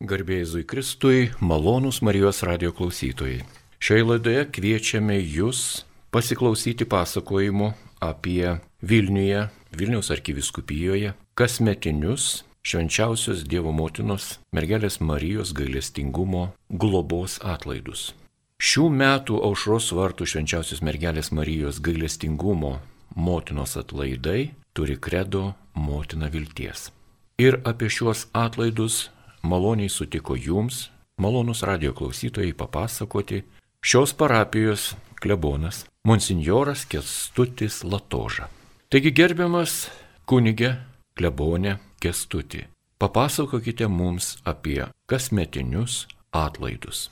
Garbėjai Zui Kristui, malonūs Marijos radio klausytojai. Šioje laidoje kviečiame jūs pasiklausyti pasakojimų apie Vilniuje, Vilniaus arkiviskupijoje, kasmetinius švenčiausios Dievo motinos mergelės Marijos gailestingumo globos atlaidus. Šių metų aušros vartų švenčiausios mergelės Marijos gailestingumo motinos atlaidai turi kredo motina vilties. Ir apie šiuos atlaidus maloniai sutiko jums, malonus radio klausytojai, papasakoti šios parapijos klebonas, monsinjoras Kestutis Latoža. Taigi gerbiamas kunigė klebonė Kestutį, papasakokite mums apie kasmetinius atlaidus.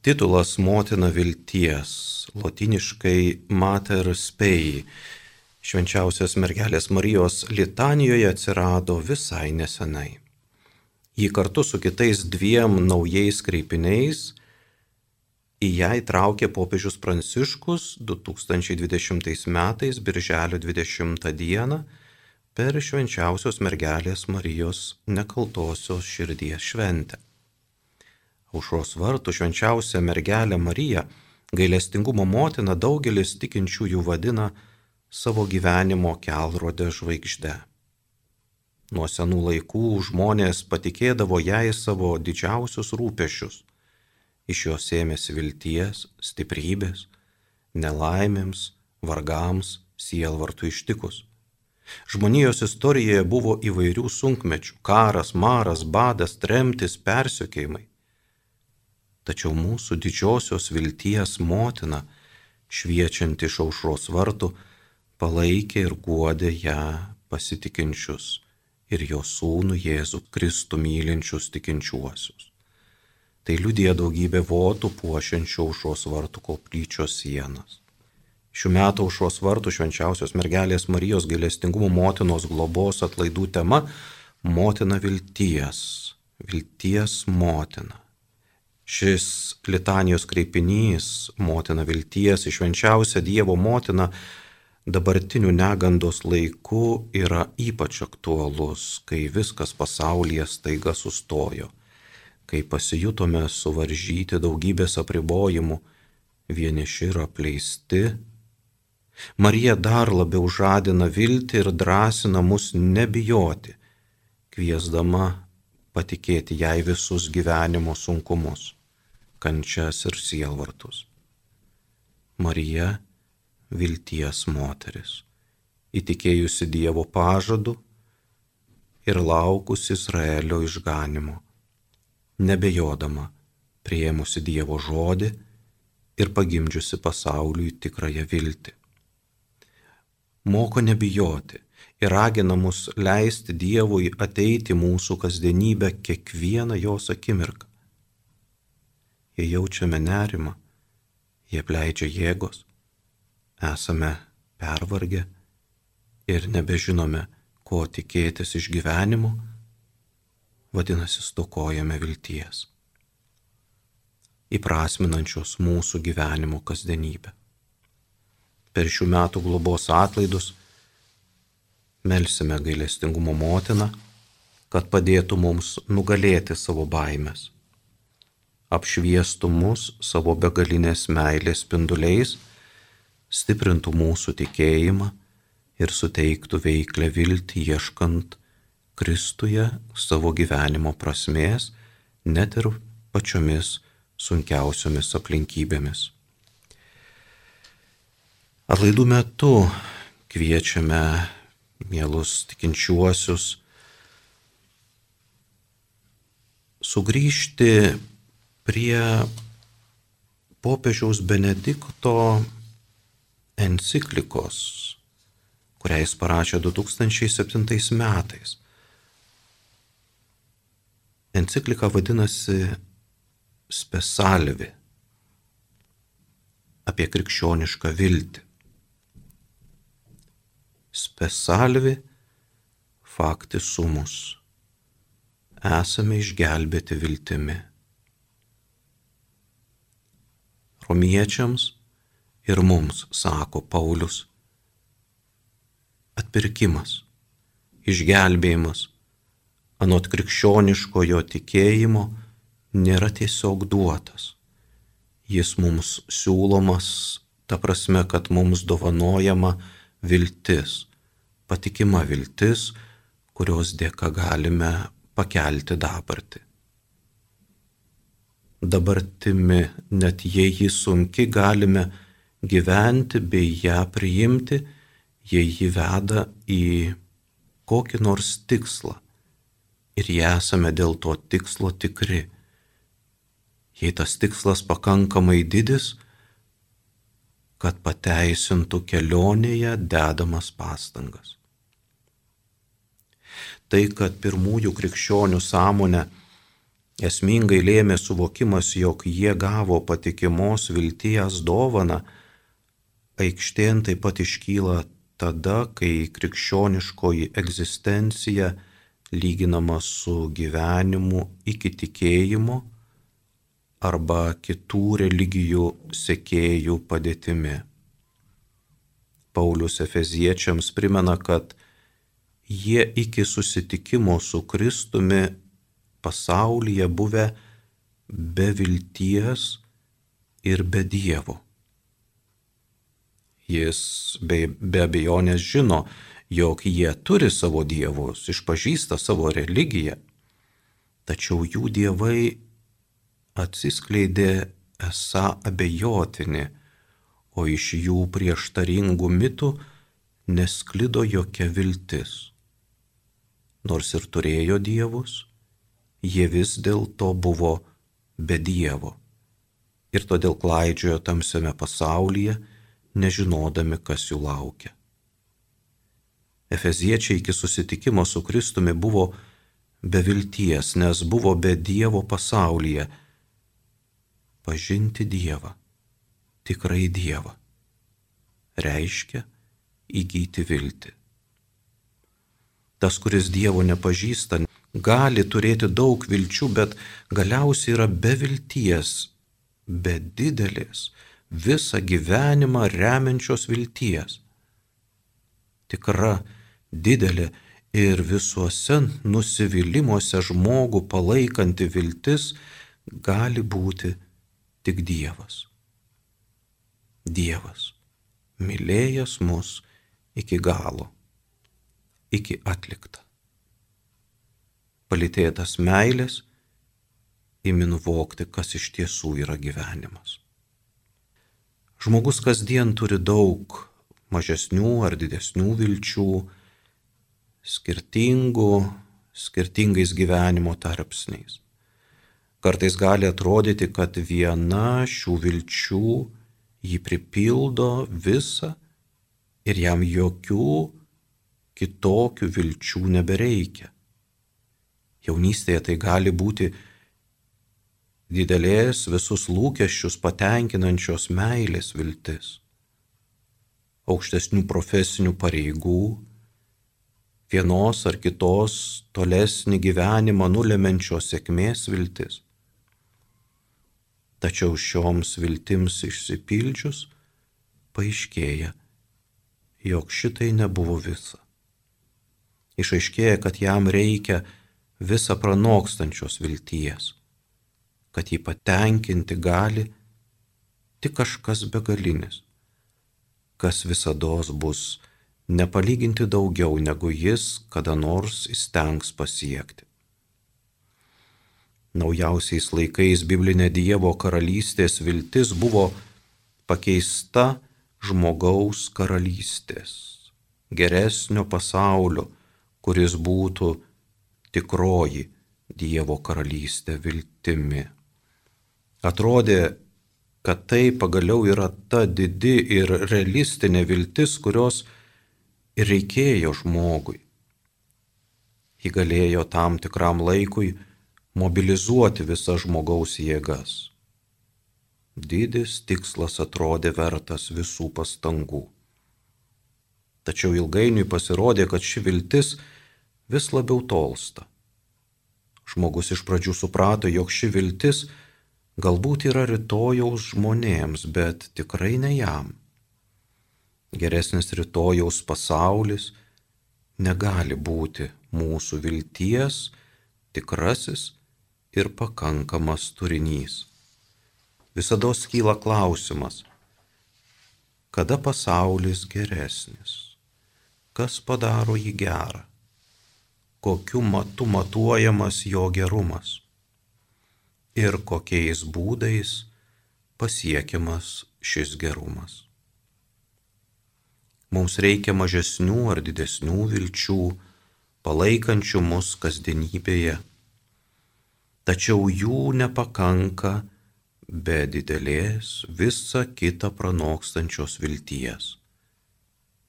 Titulas Motina vilties, latiniškai Mater Spei, švenčiausios mergelės Marijos litanijoje atsirado visai nesenai jį kartu su kitais dviem naujais kreipiniais į ją įtraukė popiežius Pranciškus 2020 metais, birželio 20 dieną, per švenčiausios mergelės Marijos nekaltosios širdies šventę. Aušros vartų švenčiausia mergelė Marija, gailestingumo motina daugelis tikinčiųjų vadina savo gyvenimo kelrodė žvaigždė. Nuo senų laikų žmonės patikėdavo jai savo didžiausius rūpešius. Iš jos ėmėsi vilties, stiprybės, nelaimėms, vargams, sielvartų ištikus. Žmonijos istorijoje buvo įvairių sunkmečių - karas, maras, badas, tremtis, persiekėjimai. Tačiau mūsų didžiosios vilties motina, šviečianti iš aušros vartų, palaikė ir guodė ją pasitikinčius ir jo sūnų Jėzų Kristų mylinčius tikinčiuosius. Tai liudija daugybė votų puošiančių aušos vartų koplyčios sienas. Šių metų aušos vartų švenčiausios mergelės Marijos gailestingumo motinos globos atlaidų tema - motina vilties, vilties motina. Šis litanijos kreipinys - motina vilties, išvenčiausia Dievo motina dabartinių negandos laikų yra ypač aktualus, kai viskas pasaulyje staiga sustojo, kai pasijutome suvaržyti daugybės apribojimų, vieniši ir apleisti. Marija dar labiau žadina viltį ir drąsina mus nebijoti, kviesdama patikėti jai visus gyvenimo sunkumus, kančias ir sielvartus. Marija vilties moteris, įtikėjusi Dievo pažadu ir laukus Izraelio išganimo, nebejodama prieimusi Dievo žodį ir pagimdžiusi pasauliui tikrąją viltį. Moko nebijoti ir ragina mus leisti Dievui ateiti mūsų kasdienybę kiekvieną jos akimirką. Jei jaučiame nerimą, jie pleidžia jėgos, esame pervargę ir nebežinome, ko tikėtis iš gyvenimo, vadinasi, stokojame vilties, įprasminančios mūsų gyvenimo kasdienybę. Per šių metų globos atlaidus melsime gailestingumo motiną, kad padėtų mums nugalėti savo baimės, apšviestų mus savo begalinės meilės spinduliais, stiprintų mūsų tikėjimą ir suteiktų veiklę viltį ieškant Kristuje savo gyvenimo prasmės, net ir pačiomis sunkiausiomis aplinkybėmis. Atlaidų metu kviečiame mielus tikinčiuosius sugrįžti prie popiežiaus Benedikto enciklikos, kurią jis parašė 2007 metais. Enciklika vadinasi Spesalvi apie krikščionišką viltį. Spesalvi fakti sumus. Esame išgelbėti viltimi. Romiečiams ir mums, sako Paulius. Atpirkimas, išgelbėjimas, anot krikščioniškojo tikėjimo nėra tiesiog duotas. Jis mums siūlomas, ta prasme, kad mums dovanojama viltis, patikima viltis, kurios dėka galime pakelti dabartį. Dabartimi, net jei ji sunki, galime gyventi bei ją priimti, jei ji veda į kokį nors tikslą ir jie esame dėl to tikslo tikri. Jei tas tikslas pakankamai didis, kad pateisintų kelionėje dedamas pastangas. Tai, kad pirmųjų krikščionių sąmonę esmingai lėmė suvokimas, jog jie gavo patikimos vilties dovaną, aikštėn taip pat iškyla tada, kai krikščioniškoji egzistencija lyginama su gyvenimu iki tikėjimo arba kitų religijų sekėjų padėtimi. Paulius Efeziečiams primena, kad jie iki susitikimo su Kristumi pasaulyje buvę be vilties ir be Dievo. Jis be, be abejonės žino, jog jie turi savo dievus, išpažįsta savo religiją, tačiau jų dievai atsiskleidė esą abejotini, o iš jų prieštaringų mitų nesklido jokia viltis. Nors ir turėjo dievus, jie vis dėlto buvo be dievo ir todėl klaidžiojo tamsiame pasaulyje, nežinodami, kas jų laukia. Efeziečiai iki susitikimo su Kristumi buvo be vilties, nes buvo be Dievo pasaulyje. Pažinti Dievą, tikrai Dievą, reiškia įgyti viltį. Tas, kuris Dievo nepažįsta, gali turėti daug vilčių, bet galiausiai yra be vilties, be didelės, visą gyvenimą remiančios vilties. Tikra didelė ir visuose nusivylimuose žmogų palaikanti viltis gali būti tik Dievas. Dievas, mylėjęs mus iki galo, iki atlikta. Palitėtas meilės, imi nuvokti, kas iš tiesų yra gyvenimas. Žmogus kasdien turi daug mažesnių ar didesnių vilčių, skirtingų, skirtingais gyvenimo tarpsniais. Kartais gali atrodyti, kad viena šių vilčių jį pripildo visą ir jam jokių kitokių vilčių nebereikia. Jaunystėje tai gali būti didelės visus lūkesčius patenkinančios meilės viltis, aukštesnių profesinių pareigų, vienos ar kitos tolesnį gyvenimą nulemenčios sėkmės viltis. Tačiau šioms viltims išsipildžius, paaiškėja, jog šitai nebuvo visa. Išaiškėja, kad jam reikia visą pranokstančios vilties, kad jį patenkinti gali tik kažkas begalinis, kas visada bus nepalyginti daugiau negu jis kada nors įstengs pasiekti. Naujausiais laikais biblinė Dievo karalystės viltis buvo pakeista žmogaus karalystės, geresnio pasaulio, kuris būtų tikroji Dievo karalystė viltimi. Atrodė, kad tai pagaliau yra ta didi ir realistinė viltis, kurios ir reikėjo žmogui. Ji galėjo tam tikram laikui mobilizuoti visas žmogaus jėgas. Didis tikslas atrodė vertas visų pastangų. Tačiau ilgainiui pasirodė, kad ši viltis vis labiau tolsta. Žmogus iš pradžių suprato, jog ši viltis galbūt yra rytojaus žmonėms, bet tikrai ne jam. Geresnis rytojaus pasaulis negali būti mūsų vilties tikrasis ir pakankamas turinys. Visada kyla klausimas, kada pasaulis geresnis, kas padaro jį gerą, kokiu matu matuojamas jo gerumas ir kokiais būdais pasiekiamas šis gerumas. Mums reikia mažesnių ar didesnių vilčių, palaikančių mus kasdienybėje, tačiau jų nepakanka be didelės visą kitą pranokstančios vilties.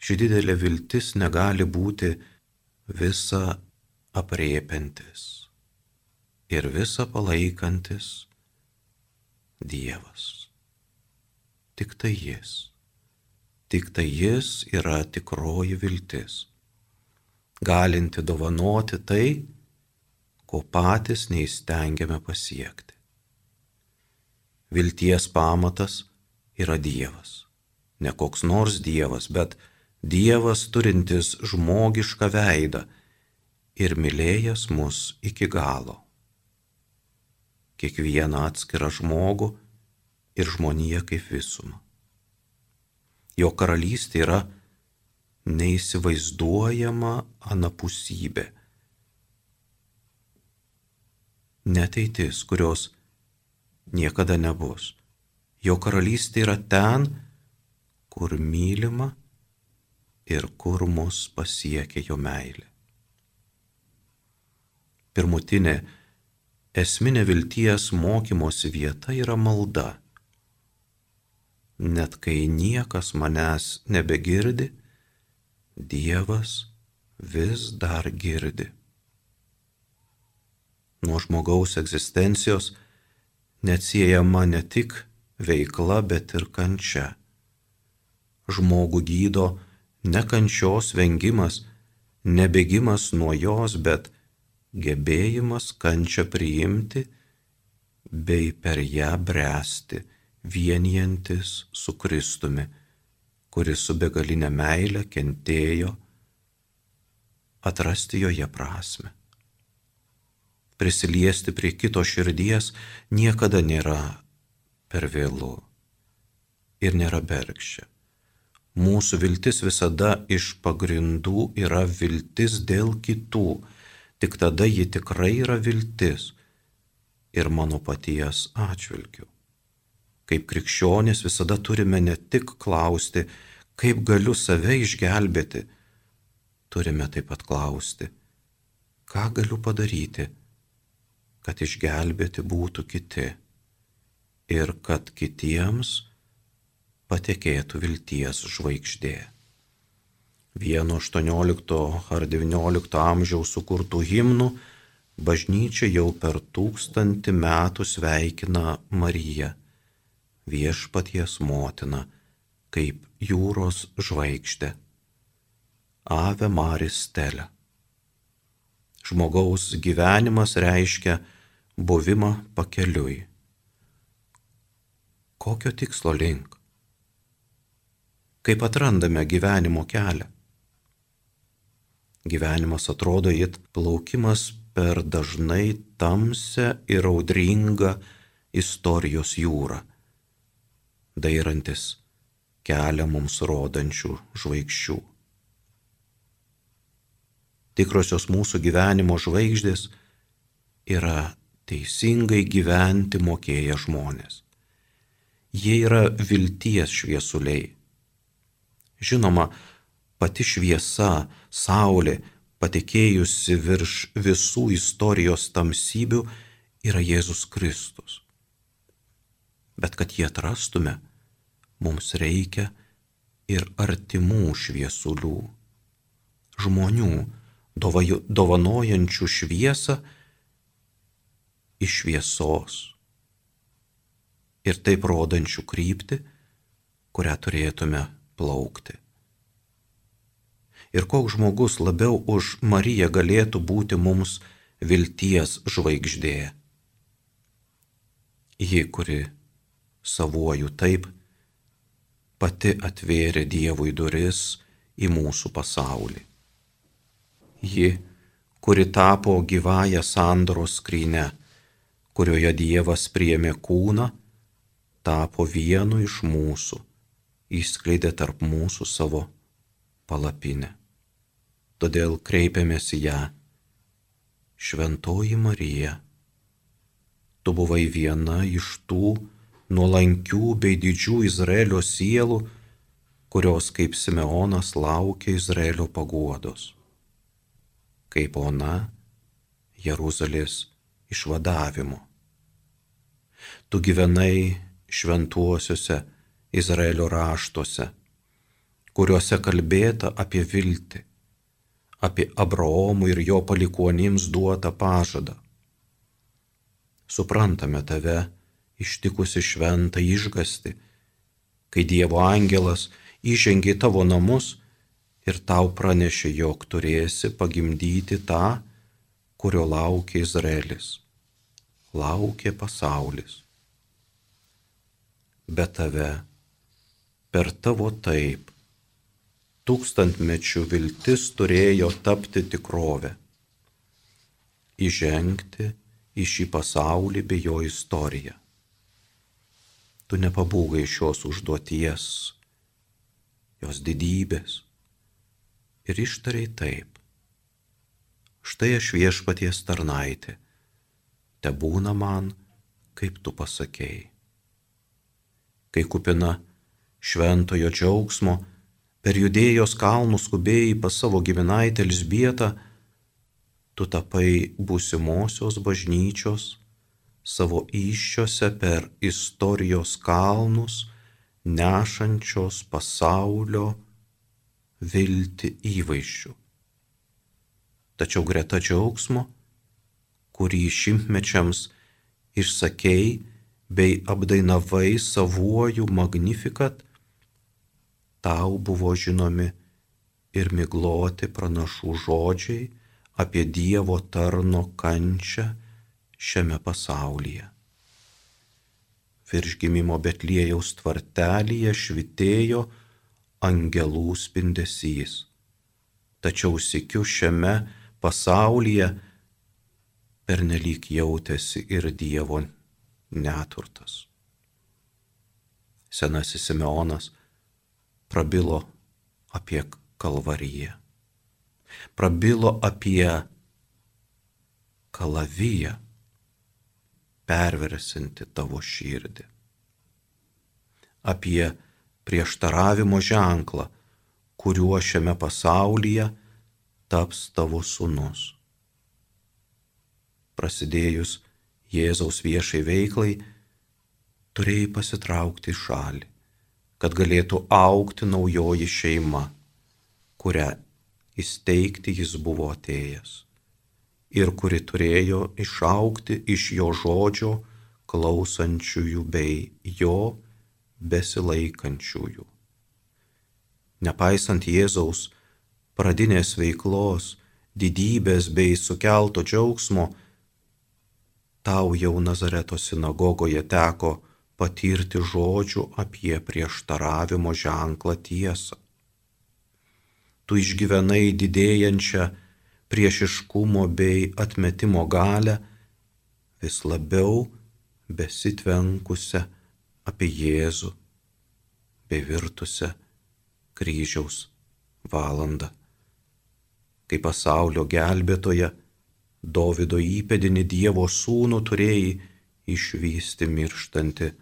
Ši didelė viltis negali būti visa apriepiantis ir visa palaikantis Dievas. Tik tai Jis. Tik tai Jis yra tikroji viltis, galinti dovanoti tai, ko patys neįstengiame pasiekti. Vilties pamatas yra Dievas. Ne koks nors Dievas, bet Dievas turintis žmogišką veidą ir mylėjęs mus iki galo. Kiekvieną atskirą žmogų ir žmoniją kaip visumą. Jo karalystė yra neįsivaizduojama anapusybė. Neteitis, kurios niekada nebus. Jo karalystė yra ten, kur mylima ir kur mus pasiekia jo meilė pirmutinė esminė vilties mokymosi vieta yra malda. Net kai niekas manęs nebegirdi, Dievas vis dar girdi. Nuo žmogaus egzistencijos neatsiejama ne tik veikla, bet ir kančia. Žmogų gydo ne kančios vengimas, nebėgimas nuo jos, bet gebėjimas kančią priimti bei per ją bręsti, vienijantis su Kristumi, kuris su begalinė meilė kentėjo, atrasti joje prasme. Prisiliesti prie kito širdies niekada nėra per vėlų ir nėra bergščia. Mūsų viltis visada iš pagrindų yra viltis dėl kitų, Tik tada ji tikrai yra viltis ir mano paties atžvilgiu. Kaip krikščionis visada turime ne tik klausti, kaip galiu save išgelbėti, turime taip pat klausti, ką galiu padaryti, kad išgelbėti būtų kiti ir kad kitiems patekėtų vilties žvaigždė vieno 18 ar 19 amžiaus sukurtų himnų, bažnyčia jau per tūkstantį metų sveikina Mariją, viešpaties motiną, kaip jūros žvaigždė. Ave Maris Stelė. Žmogaus gyvenimas reiškia buvimą pakeliui. Kokio tikslo link? Kaip atrandame gyvenimo kelią? Gyvenimas atrodo it plaukimas per dažnai tamsią ir audringą istorijos jūrą, dairantis kelią mums rodančių žvaigždžių. Tikrosios mūsų gyvenimo žvaigždės yra teisingai gyventi mokėję žmonės. Jie yra vilties šviesuliai. Žinoma, pati šviesa, saulė, patekėjusi virš visų istorijos tamsybių, yra Jėzus Kristus. Bet kad jį atrastume, mums reikia ir artimų šviesulių, žmonių, dovanojančių šviesą iš šviesos ir taip rodančių kryptį, kurią turėtume plaukti ir koks žmogus labiau už Mariją galėtų būti mums vilties žvaigždė. Ji, kuri savuoju taip pati atvėrė Dievui duris į mūsų pasaulį. Ji, kuri tapo gyvąją sandoros skrynę, kurioje Dievas priėmė kūną, tapo vienu iš mūsų, įskleidė tarp mūsų savo palapinę. Todėl kreipiamės į ją. Šventoji Marija, tu buvai viena iš tų nuolankių bei didžių Izraelio sielų, kurios kaip Simeonas laukia Izraelio paguodos. Kaip ona Jeruzalės išvadavimo. Tu gyvenai šventuosiuose Izraelio raštuose, kuriuose kalbėta apie viltį, apie Abraomų ir jo palikuonims duotą pažadą. Suprantame tave ištikusi šventą išgasti, kai Dievo angelas įžengė tavo namus ir tau pranešė, jog turėsi pagimdyti tą, kurio laukia Izraelis, laukia pasaulis. Bet tave, per tavo taip, tūkstantmečių viltis turėjo tapti tikrovę, įžengti į šį pasaulį bei jo istoriją. Tu nepabūgai šios užduoties, jos didybės ir ištariai taip. Štai aš viešpaties tarnaitė, te būna man, kaip tu pasakėjai. Kai kupina šventojo džiaugsmo, per judėjos kalnus skubėjai pas savo giminaitę Lisbietą, tu tapai būsimosios bažnyčios savo iššiose per istorijos kalnus, nešančios pasaulio vilti įvaizdžių. Tačiau greta džiaugsmo, kurį šimtmečiams išsakei bei apdainavai savuoju magnifikat, tau buvo žinomi ir migloti pranašų žodžiai, apie Dievo tarno kančią šiame pasaulyje. Virš gimimo Betlėjaus tvartelyje švitėjo angelų spindesys. Tačiau sikiu šiame pasaulyje pernelyg jautėsi ir Dievo neturtas. Senasis Simeonas prabilo apie kalvariją. Prabilo apie kalaviją, perversinti tavo širdį, apie prieštaravimo ženklą, kuriuo šiame pasaulyje taps tavo sunus. Prasidėjus Jėzaus viešai veiklai, turėjai pasitraukti į šalį, kad galėtų aukti naujoji šeima, kurią įsteigti jis buvo atėjęs ir kuri turėjo išaukti iš jo žodžio klausančiųjų bei jo besilaikančiųjų. Nepaisant Jėzaus pradinės veiklos, didybės bei sukelto džiaugsmo, tau jau Nazareto sinagogoje teko patirti žodžių apie prieštaravimo ženklą tiesą tu išgyvenai didėjančią priešiškumo bei atmetimo galę, vis labiau besitvenkusią apie Jėzų bei virtusią kryžiaus valandą. Kai pasaulio gelbėtoje Dovido įpėdinį Dievo sūnų turėjai išvysti mirštantį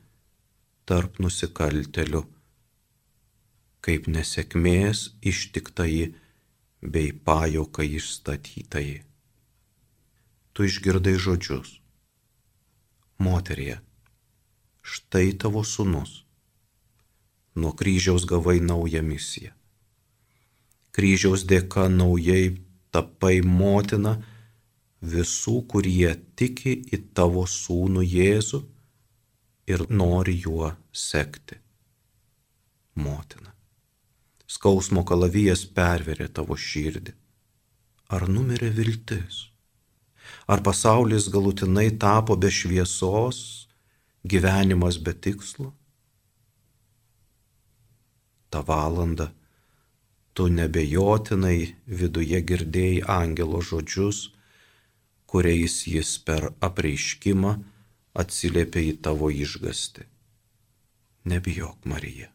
tarp nusikaltelių kaip nesėkmės ištiktai bei pajokai išstatytai. Tu išgirdai žodžius. Moterie, štai tavo sunus. Nuo kryžiaus gavai naują misiją. Kryžiaus dėka naujai tapai motina visų, kurie tiki į tavo sūnų Jėzų ir nori juo sekti. Motina skausmo kalavijas perverė tavo širdį? Ar numirė viltis? Ar pasaulis galutinai tapo be šviesos, gyvenimas be tikslo? Ta valanda tu nebejotinai viduje girdėjai angelo žodžius, kuriais jis per apreiškimą atsiliepia į tavo išgasti. Nebijok, Marija.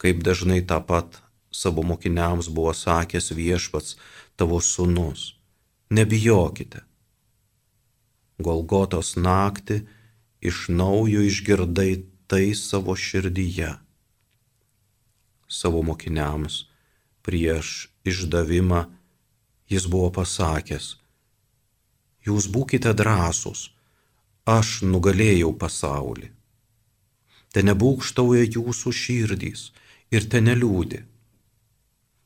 Kaip dažnai tą pat savo mokiniams buvo sakęs viešpats tavo sunus. Nebijokite. Golgotos naktį iš naujo išgirdai tai savo širdyje. Savo mokiniams prieš išdavimą jis buvo pasakęs, jūs būkite drąsūs, aš nugalėjau pasaulį. Te nebūkštauja jūsų širdys, ir te neliūdi.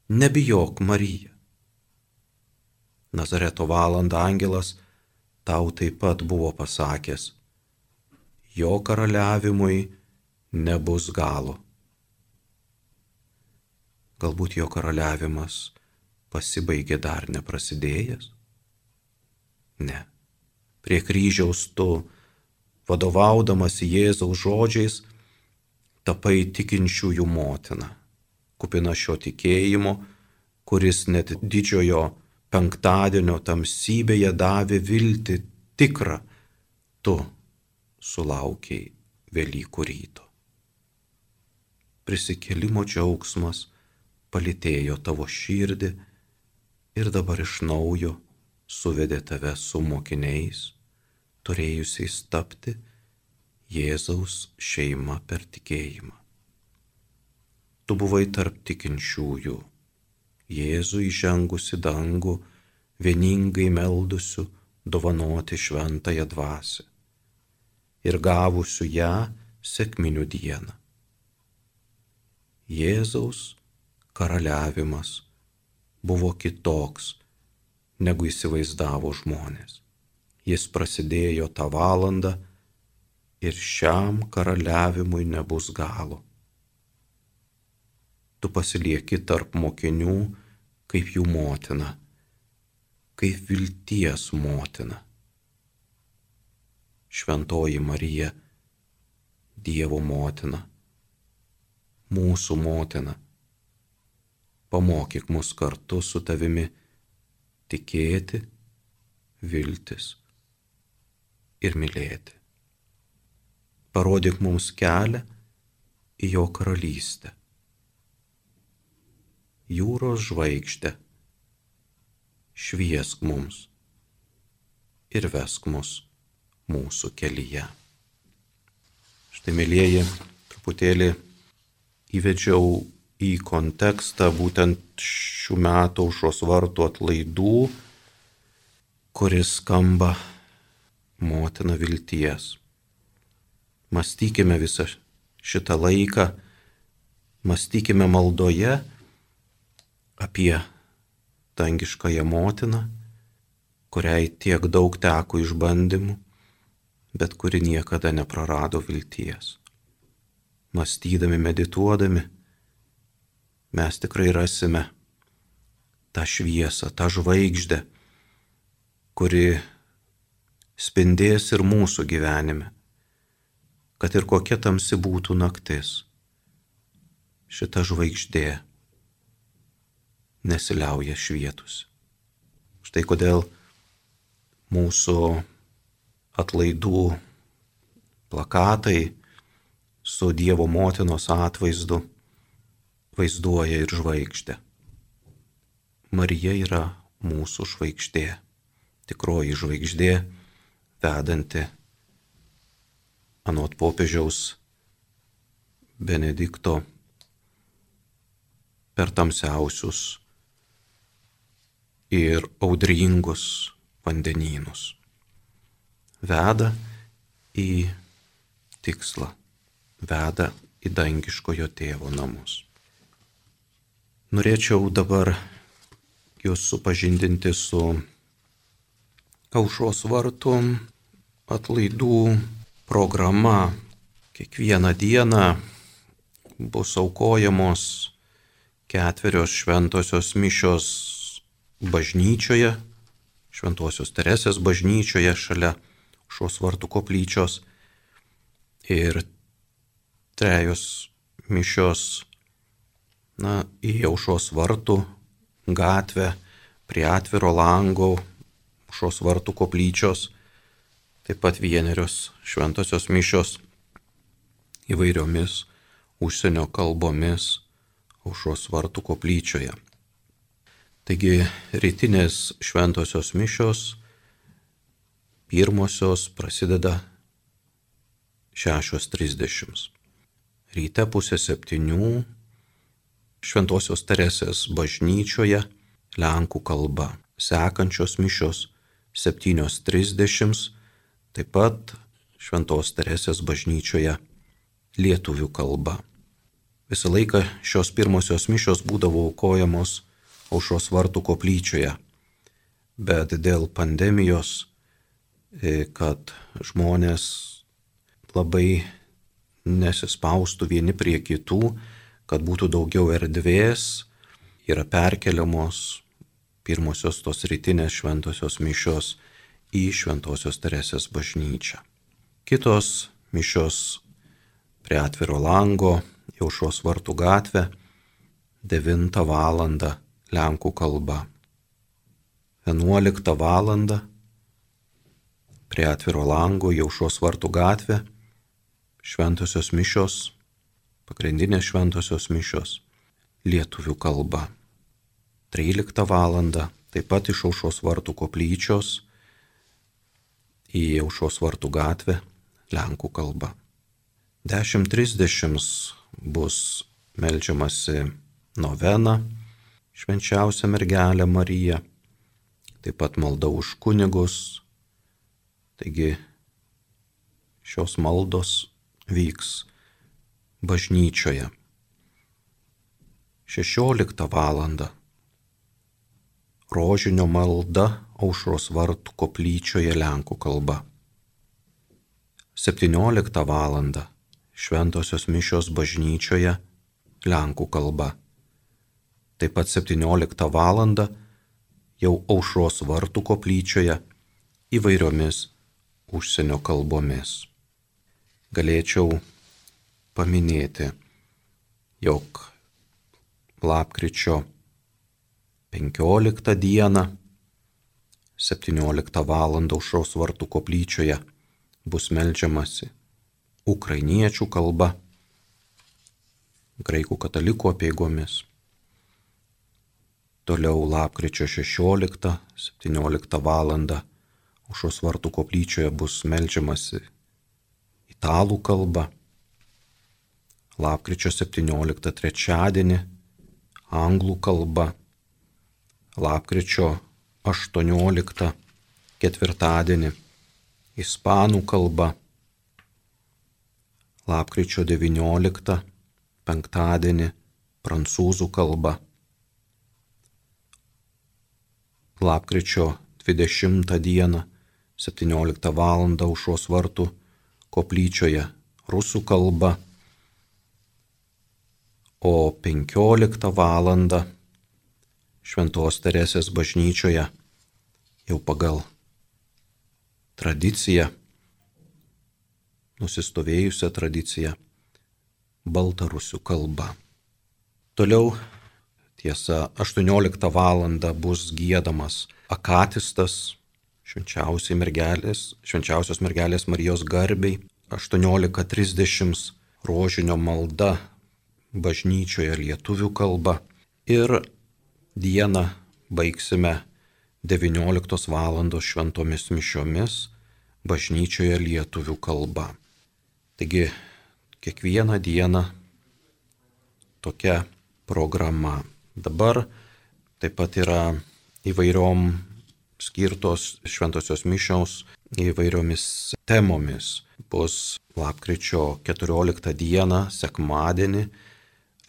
Nebijok, Marija. Nazareto valandą angelas tau taip pat buvo pasakęs, jo karaliavimui nebus galo. Galbūt jo karaliavimas pasibaigė dar neprasidėjęs? Ne. Prie kryžiaus tu, vadovaudamas Jėzaus žodžiais, tapai tikinčiųjų motina, kupina šio tikėjimo, kuris net didžiojo penktadienio tamsybėje davė viltį tikrą, tu sulaukiai Velykų ryto. Prisikėlimo džiaugsmas palitėjo tavo širdį ir dabar iš naujo suvedė tave su mokiniais, turėjusiais tapti Jėzaus šeima per tikėjimą. Tu buvai tarp tikinčiųjų, Jėzų įžengusi dangų, vieningai meldusių dovanoti šventąją dvasę ir gavusių ją sėkminių dieną. Jėzaus karaliavimas buvo kitoks, negu įsivaizdavo žmonės. Jis prasidėjo tą valandą, ir šiam karaliavimui nebus galo. Tu pasilieki tarp mokinių kaip jų motina, kaip vilties motina. Šventoji Marija, Dievo motina, mūsų motina, pamokyk mus kartu su tavimi tikėti, viltis ir mylėti parodyk mums kelią į jo karalystę. Jūros žvaigždė, šviesk mums ir vesk mus mūsų kelyje. Štai, mėlyjeji, truputėlį įvedžiau į kontekstą būtent šių metų užos vartų atlaidų, kuris skamba motina vilties. Mąstykime visą šitą laiką, mąstykime maldoje apie dangiškąją motiną, kuriai tiek daug teko išbandymų, bet kuri niekada neprarado vilties. Mąstydami, medituodami, mes tikrai rasime tą šviesą, tą žvaigždę, kuri spindės ir mūsų gyvenime kad ir kokia tamsi būtų naktis, šita žvaigždė nesiliauja švietus. Štai kodėl mūsų atlaidų plakatai su Dievo motinos atvaizdu vaizduoja ir žvaigždę. Marija yra mūsų žvaigždė, tikroji žvaigždė, vedanti anot popiežiaus Benedikto per tamsiausius ir audringus vandenynus. Veda į tikslą, veda į dangiškojo tėvo namus. Norėčiau dabar jūs supažindinti su aušros vartų atlaidų programa. Kiekvieną dieną bus aukojamos ketverios šventosios mišios bažnyčioje, šventosios Teresės bažnyčioje šalia šios vartų koplyčios ir trejos mišios na, į aušos vartų gatvę prie atviro lango šios vartų koplyčios taip pat vienerios šventosios mišios įvairiomis užsienio kalbomis aušros vartų koplyčioje. Taigi rytinės šventosios mišios pirmosios prasideda 6.30. Ryte pusė septynių Šventojios Teresės bažnyčioje Lenkų kalba. Sekančios mišios 7.30, taip pat Šventos Teresės bažnyčioje lietuvių kalba. Visą laiką šios pirmosios mišios būdavo aukojamos aušos vartų koplyčioje, bet dėl pandemijos, e, kad žmonės labai nesispaustų vieni prie kitų, kad būtų daugiau erdvės, yra perkeliamos pirmosios tos rytinės šventosios mišios į Šventosios Teresės bažnyčią. Kitos mišios prie atviro lango, Jaušos vartų gatvė, 9 val. Lenkų kalba. 11 val. prie atviro lango, Jaušos vartų gatvė, šventosios mišios, pagrindinės šventosios mišios lietuvių kalba. 13 val. taip pat iš aušos vartų koplyčios į aušos vartų gatvę Lenkų kalba. 10.30 bus melžiamasi novena švenčiausia mergelė Marija, taip pat malda už kunigus. Taigi šios maldos vyks bažnyčioje. 16 val. Rožinio malda aušros vartų koplyčioje Lenkų kalba. 17 val. Šventosios mišios bažnyčioje Lenkų kalba. Taip pat 17 val. jau aušros vartų koplyčioje įvairiomis užsienio kalbomis galėčiau paminėti, jog lapkričio 15 dieną 17 val. aušros vartų koplyčioje bus melžiamasi ukrainiečių kalba, graikų katalikų apieigomis. Toliau lapkričio 16-17 val. aušros vartų koplyčioje bus melžiamasi italų kalba. Lapkričio 17 trečiadienį anglų kalba. Lapkričio 18 ketvirtadienį ispanų kalba. Lapkričio 19 penktadienį prancūzų kalba. Lapkričio 20 dieną 17 val. aušos vartų koplyčioje rusų kalba, o 15 val. Šventos Teresės bažnyčioje jau pagal tradiciją, nusistovėjusią tradiciją, baltarusių kalba. Toliau, tiesa, 18 val. bus gėdamas akatistas mergelės, švenčiausios mergelės Marijos garbiai 18.30 rožinio malda bažnyčioje lietuvių kalba ir dieną baigsime 19 val. šventomis mišiomis bažnyčioje lietuvių kalba. Taigi kiekvieną dieną tokia programa. Dabar taip pat yra įvairiom skirtos šventosios mišiaus įvairiomis temomis. Bus lapkričio 14 dieną, sekmadienį,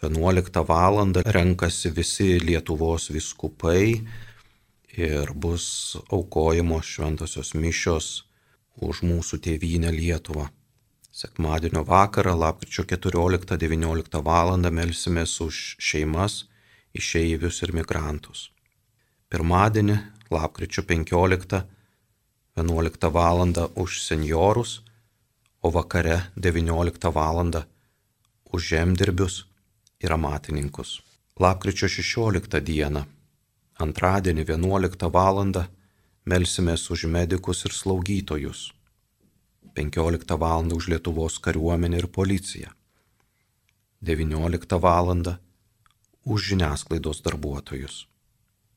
11 val. renkasi visi Lietuvos viskupai ir bus aukojamos šventosios mišios už mūsų tėvynę Lietuvą. Sekmadienio vakarą, lapkričio 14-19 val. melsimės už šeimas, išeivius ir migrantus. Pirmadienį, lapkričio 15, 11 val. už senjorus, o vakare 19 val. už žemdirbius ir amatininkus. Lapkričio 16 dieną, antradienį 11 val. melsimės už medikus ir slaugytojus. 15 val. už Lietuvos kariuomenę ir policiją, 19 val. už žiniasklaidos darbuotojus.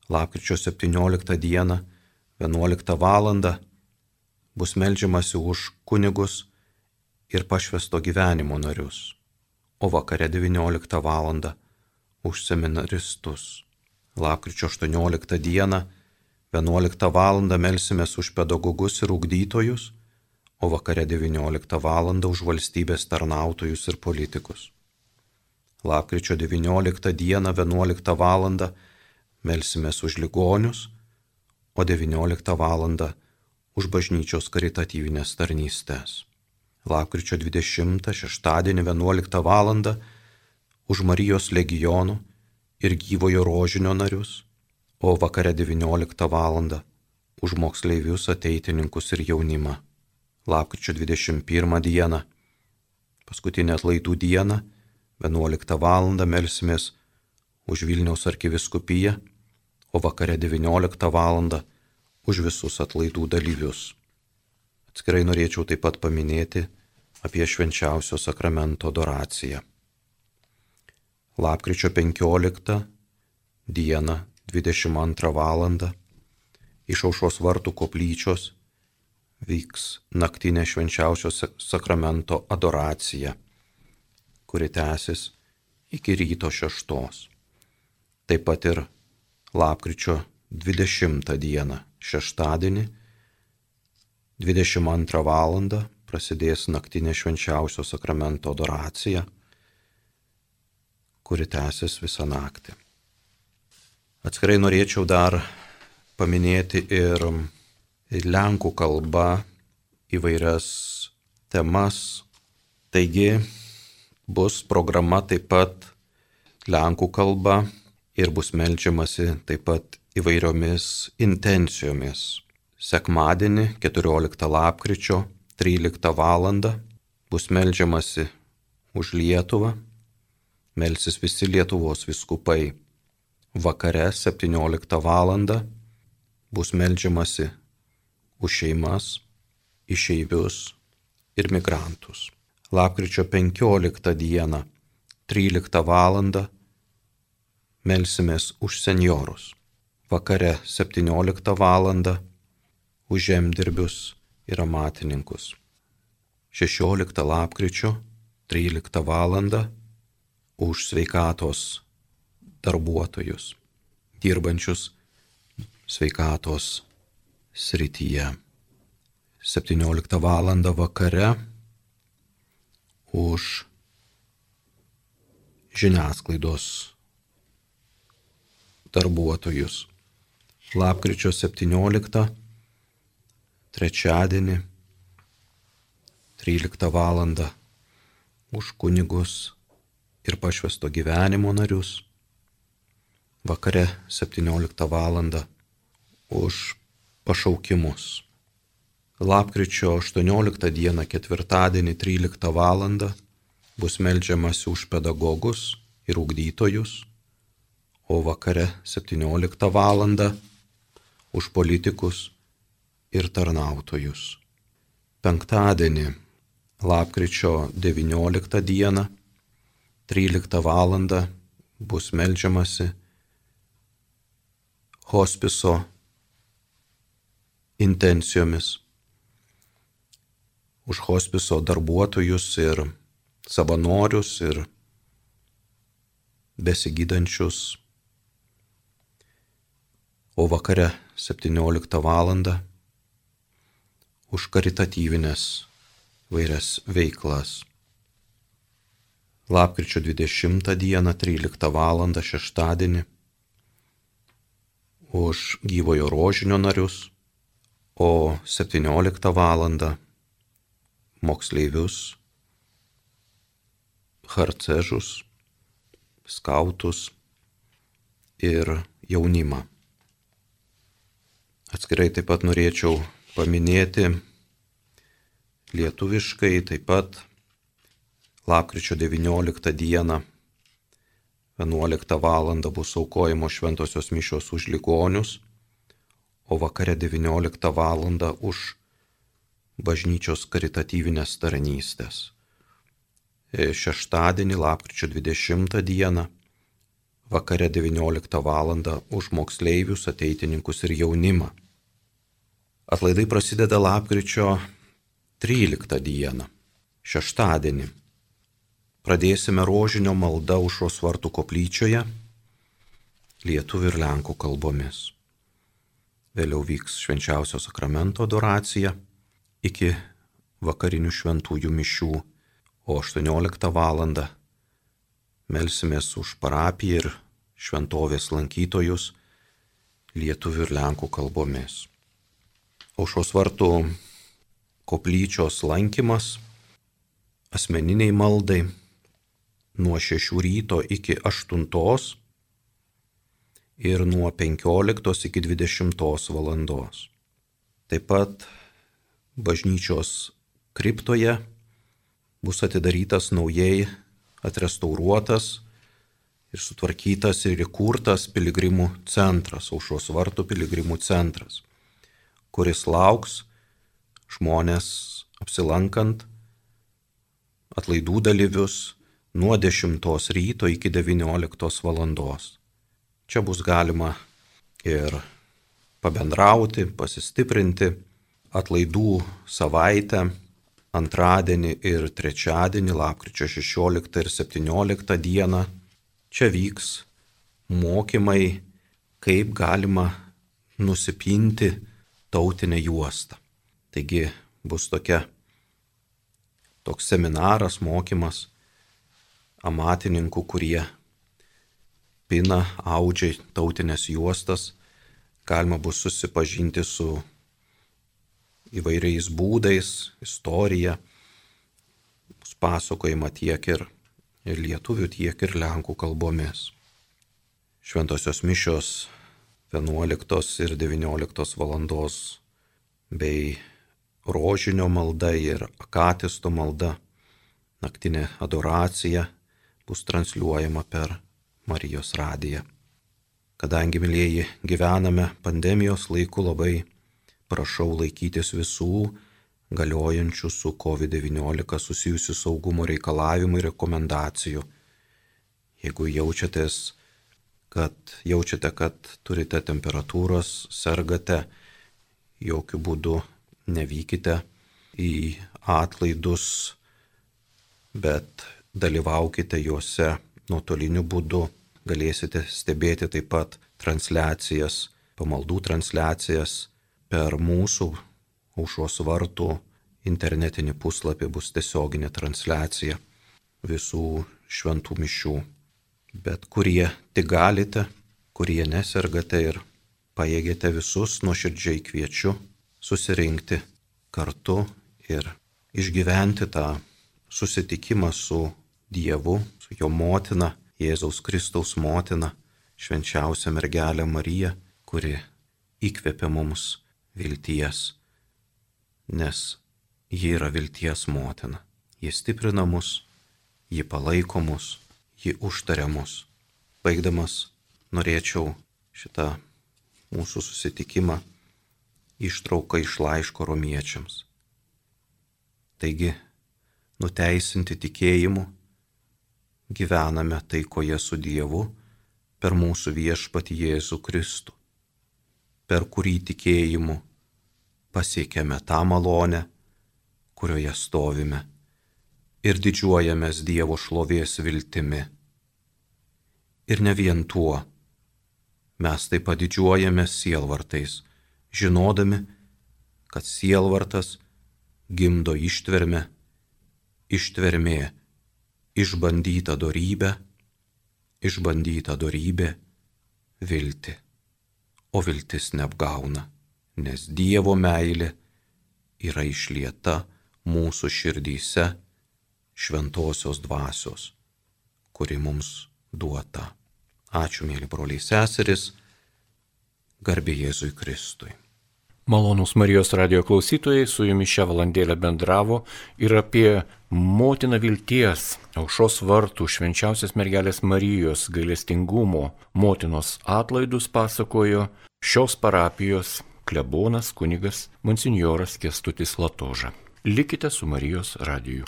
Lapkričio 17 dieną 11 val. bus melžiamasi už kunigus ir pašvesto gyvenimo narius, o vakare 19 val. už seminaristus. Lapkričio 18 dieną 11 val. melsimės už pedagogus ir ugdytojus, o vakare 19 val. už valstybės tarnautojus ir politikus. Lapkričio 19 dieną 11 val. melsimės už ligonius, o 19 val. už bažnyčios karitatyvinės tarnystės. Lapkričio 20 šeštadienį 11 val. už Marijos legionų ir gyvojo rožinio narius, o vakare 19 val. už moksleivius, ateitininkus ir jaunimą. Lapkričio 21 dieną, paskutinę atlaidų dieną, 11 val. melsimės už Vilniaus arkiviskupiją, o vakare 19 val. už visus atlaidų dalyvius. Atskirai norėčiau taip pat paminėti apie švenčiausio sakramento adoraciją. Lapkričio 15 dieną 22 val. iš aušos vartų koplyčios vyks naktinė švenčiausio sakramento adoracija, kuri tęsis iki ryto šeštos. Taip pat ir lapkričio 20 dieną šeštadienį 22 val. prasidės naktinė švenčiausio sakramento adoracija kuri tęsis visą naktį. Atskirai norėčiau dar paminėti ir lenkų kalba įvairias temas. Taigi bus programa taip pat lenkų kalba ir bus melčiamasi taip pat įvairiomis intencijomis. Sekmadienį 14 lapkričio 13 val. bus melčiamasi už Lietuvą melsis visi Lietuvos viskupai. Vakare 17 val. bus melžiamasi už šeimas, išeivius ir migrantus. Lapkričio 15 dieną 13 val. melsimės už senjorus. Vakare 17 val. Už žemdirbius ir amatininkus. 16 lapkričio 13 val už sveikatos darbuotojus, dirbančius sveikatos srityje. 17 val. vakare už žiniasklaidos darbuotojus. Lapkričio 17, trečiadienį, 13 val. už kunigus ir pašvesto gyvenimo narius. Vakare 17 val. už pašaukimus. Lapkričio 18 dieną ketvirtadienį 13 val. bus melžiamasi už pedagogus ir ugdytojus, o vakare 17 val. už politikus ir tarnautojus. Penktadienį, lapkričio 19 dieną 13 val. bus melžiamasi hospiso intencijomis už hospiso darbuotojus ir savanorius ir besigydančius. O vakare 17 val. Už karitatyvinės vairias veiklas lapkričio 20 dieną 13 val. šeštadienį už gyvojo rožinio narius, o 17 val. moksleivius, harcežus, skautus ir jaunimą. Atskirai taip pat norėčiau paminėti lietuviškai taip pat lapkričio 19 dieną 11 val. bus aukojimo šventosios mišios už ligonius, o vakare 19 val. už bažnyčios karitatyvinės tarnystės. E, šeštadienį, lapkričio 20 dieną, vakare 19 val. už moksleivius, ateitininkus ir jaunimą. Atlaidai prasideda lapkričio 13 dieną, šeštadienį. Pradėsime rožinio maldą užos vartų koplyčioje, lietuvių ir lenkų kalbomis. Vėliau vyks švenčiausio sakramento adoracija iki vakarinių šventųjų mišių, o 18 val. melsimės už parapiją ir šventovės lankytojus lietuvių ir lenkų kalbomis. Aušos vartų koplyčios lankymas asmeniniai maldai nuo 6 ryto iki 8 ir nuo 15 iki 20 valandos. Taip pat bažnyčios kriptoje bus atidarytas naujai atrestauruotas ir sutvarkytas ir įkurtas piligrimų centras, aušos vartų piligrimų centras, kuris lauks žmonės apsilankant atlaidų dalyvius nuo 10 ryto iki 19 valandos. Čia bus galima ir pabendrauti, pasistiprinti atlaidų savaitę, antradienį ir trečiadienį, lapkričio 16 ir 17 dieną. Čia vyks mokymai, kaip galima nusipinti tautinę juostą. Taigi bus tokia, toks seminaras, mokymas amatininkų, kurie pina, audžia tautinės juostas, galima bus susipažinti su įvairiais būdais, istorija, bus pasakojama tiek ir, ir lietuvių, tiek ir lenkų kalbomis. Šventosios mišios 11 ir 19 valandos bei rožinio malda ir akatisto malda, naktinė adoracija bus transliuojama per Marijos radiją. Kadangi, mėlyjeji, gyvename pandemijos laiku, labai prašau laikytis visų galiojančių su COVID-19 susijusių saugumo reikalavimų ir rekomendacijų. Jeigu jaučiatės, kad jaučiate, kad turite temperatūros, sergate, jokių būdų nevykite į atlaidus, bet dalyvaukite juose nuotoliniu būdu. Galėsite stebėti taip pat transliacijas, pamaldų transliacijas per mūsų aušos vartų internetinį puslapį bus tiesioginė transliacija visų šventų mišių. Bet kurie tik galite, kurie nesergate ir pajėgėte visus nuoširdžiai kviečiu susirinkti kartu ir išgyventi tą susitikimą su Dievu, su jo motina, Jėzaus Kristaus motina, švenčiausia mergelė Marija, kuri įkvėpia mums vilties, nes ji yra vilties motina. Ji stiprina mus, ji palaiko mus, ji užtaria mus. Baigdamas norėčiau šitą mūsų susitikimą ištrauką iš laiško romiečiams. Taigi, nuteisinti tikėjimu, gyvename taikoje su Dievu per mūsų viešpatį Jėzų Kristų, per kurį tikėjimu pasiekėme tą malonę, kurioje stovime ir didžiuojamės Dievo šlovės viltimi. Ir ne vien tuo, mes taip pat didžiuojamės sielvartais, žinodami, kad sielvartas gimdo ištvermę, ištvermė išbandyta darybė, išbandyta darybė, vilti. O viltis neapgauna, nes Dievo meilė yra išlieta mūsų širdyse šventosios dvasios, kuri mums duota. Ačiū, mėly broliai seseris, garbė Jėzui Kristui. Malonus Marijos radio klausytojai, su jumis šią valandėlę bendravo ir apie motiną vilties, aušos vartų, švenčiausias mergelės Marijos gailestingumo motinos atlaidus pasakojo šios parapijos klebonas kunigas monsinjoras Kestutis Latoža. Likite su Marijos radiju.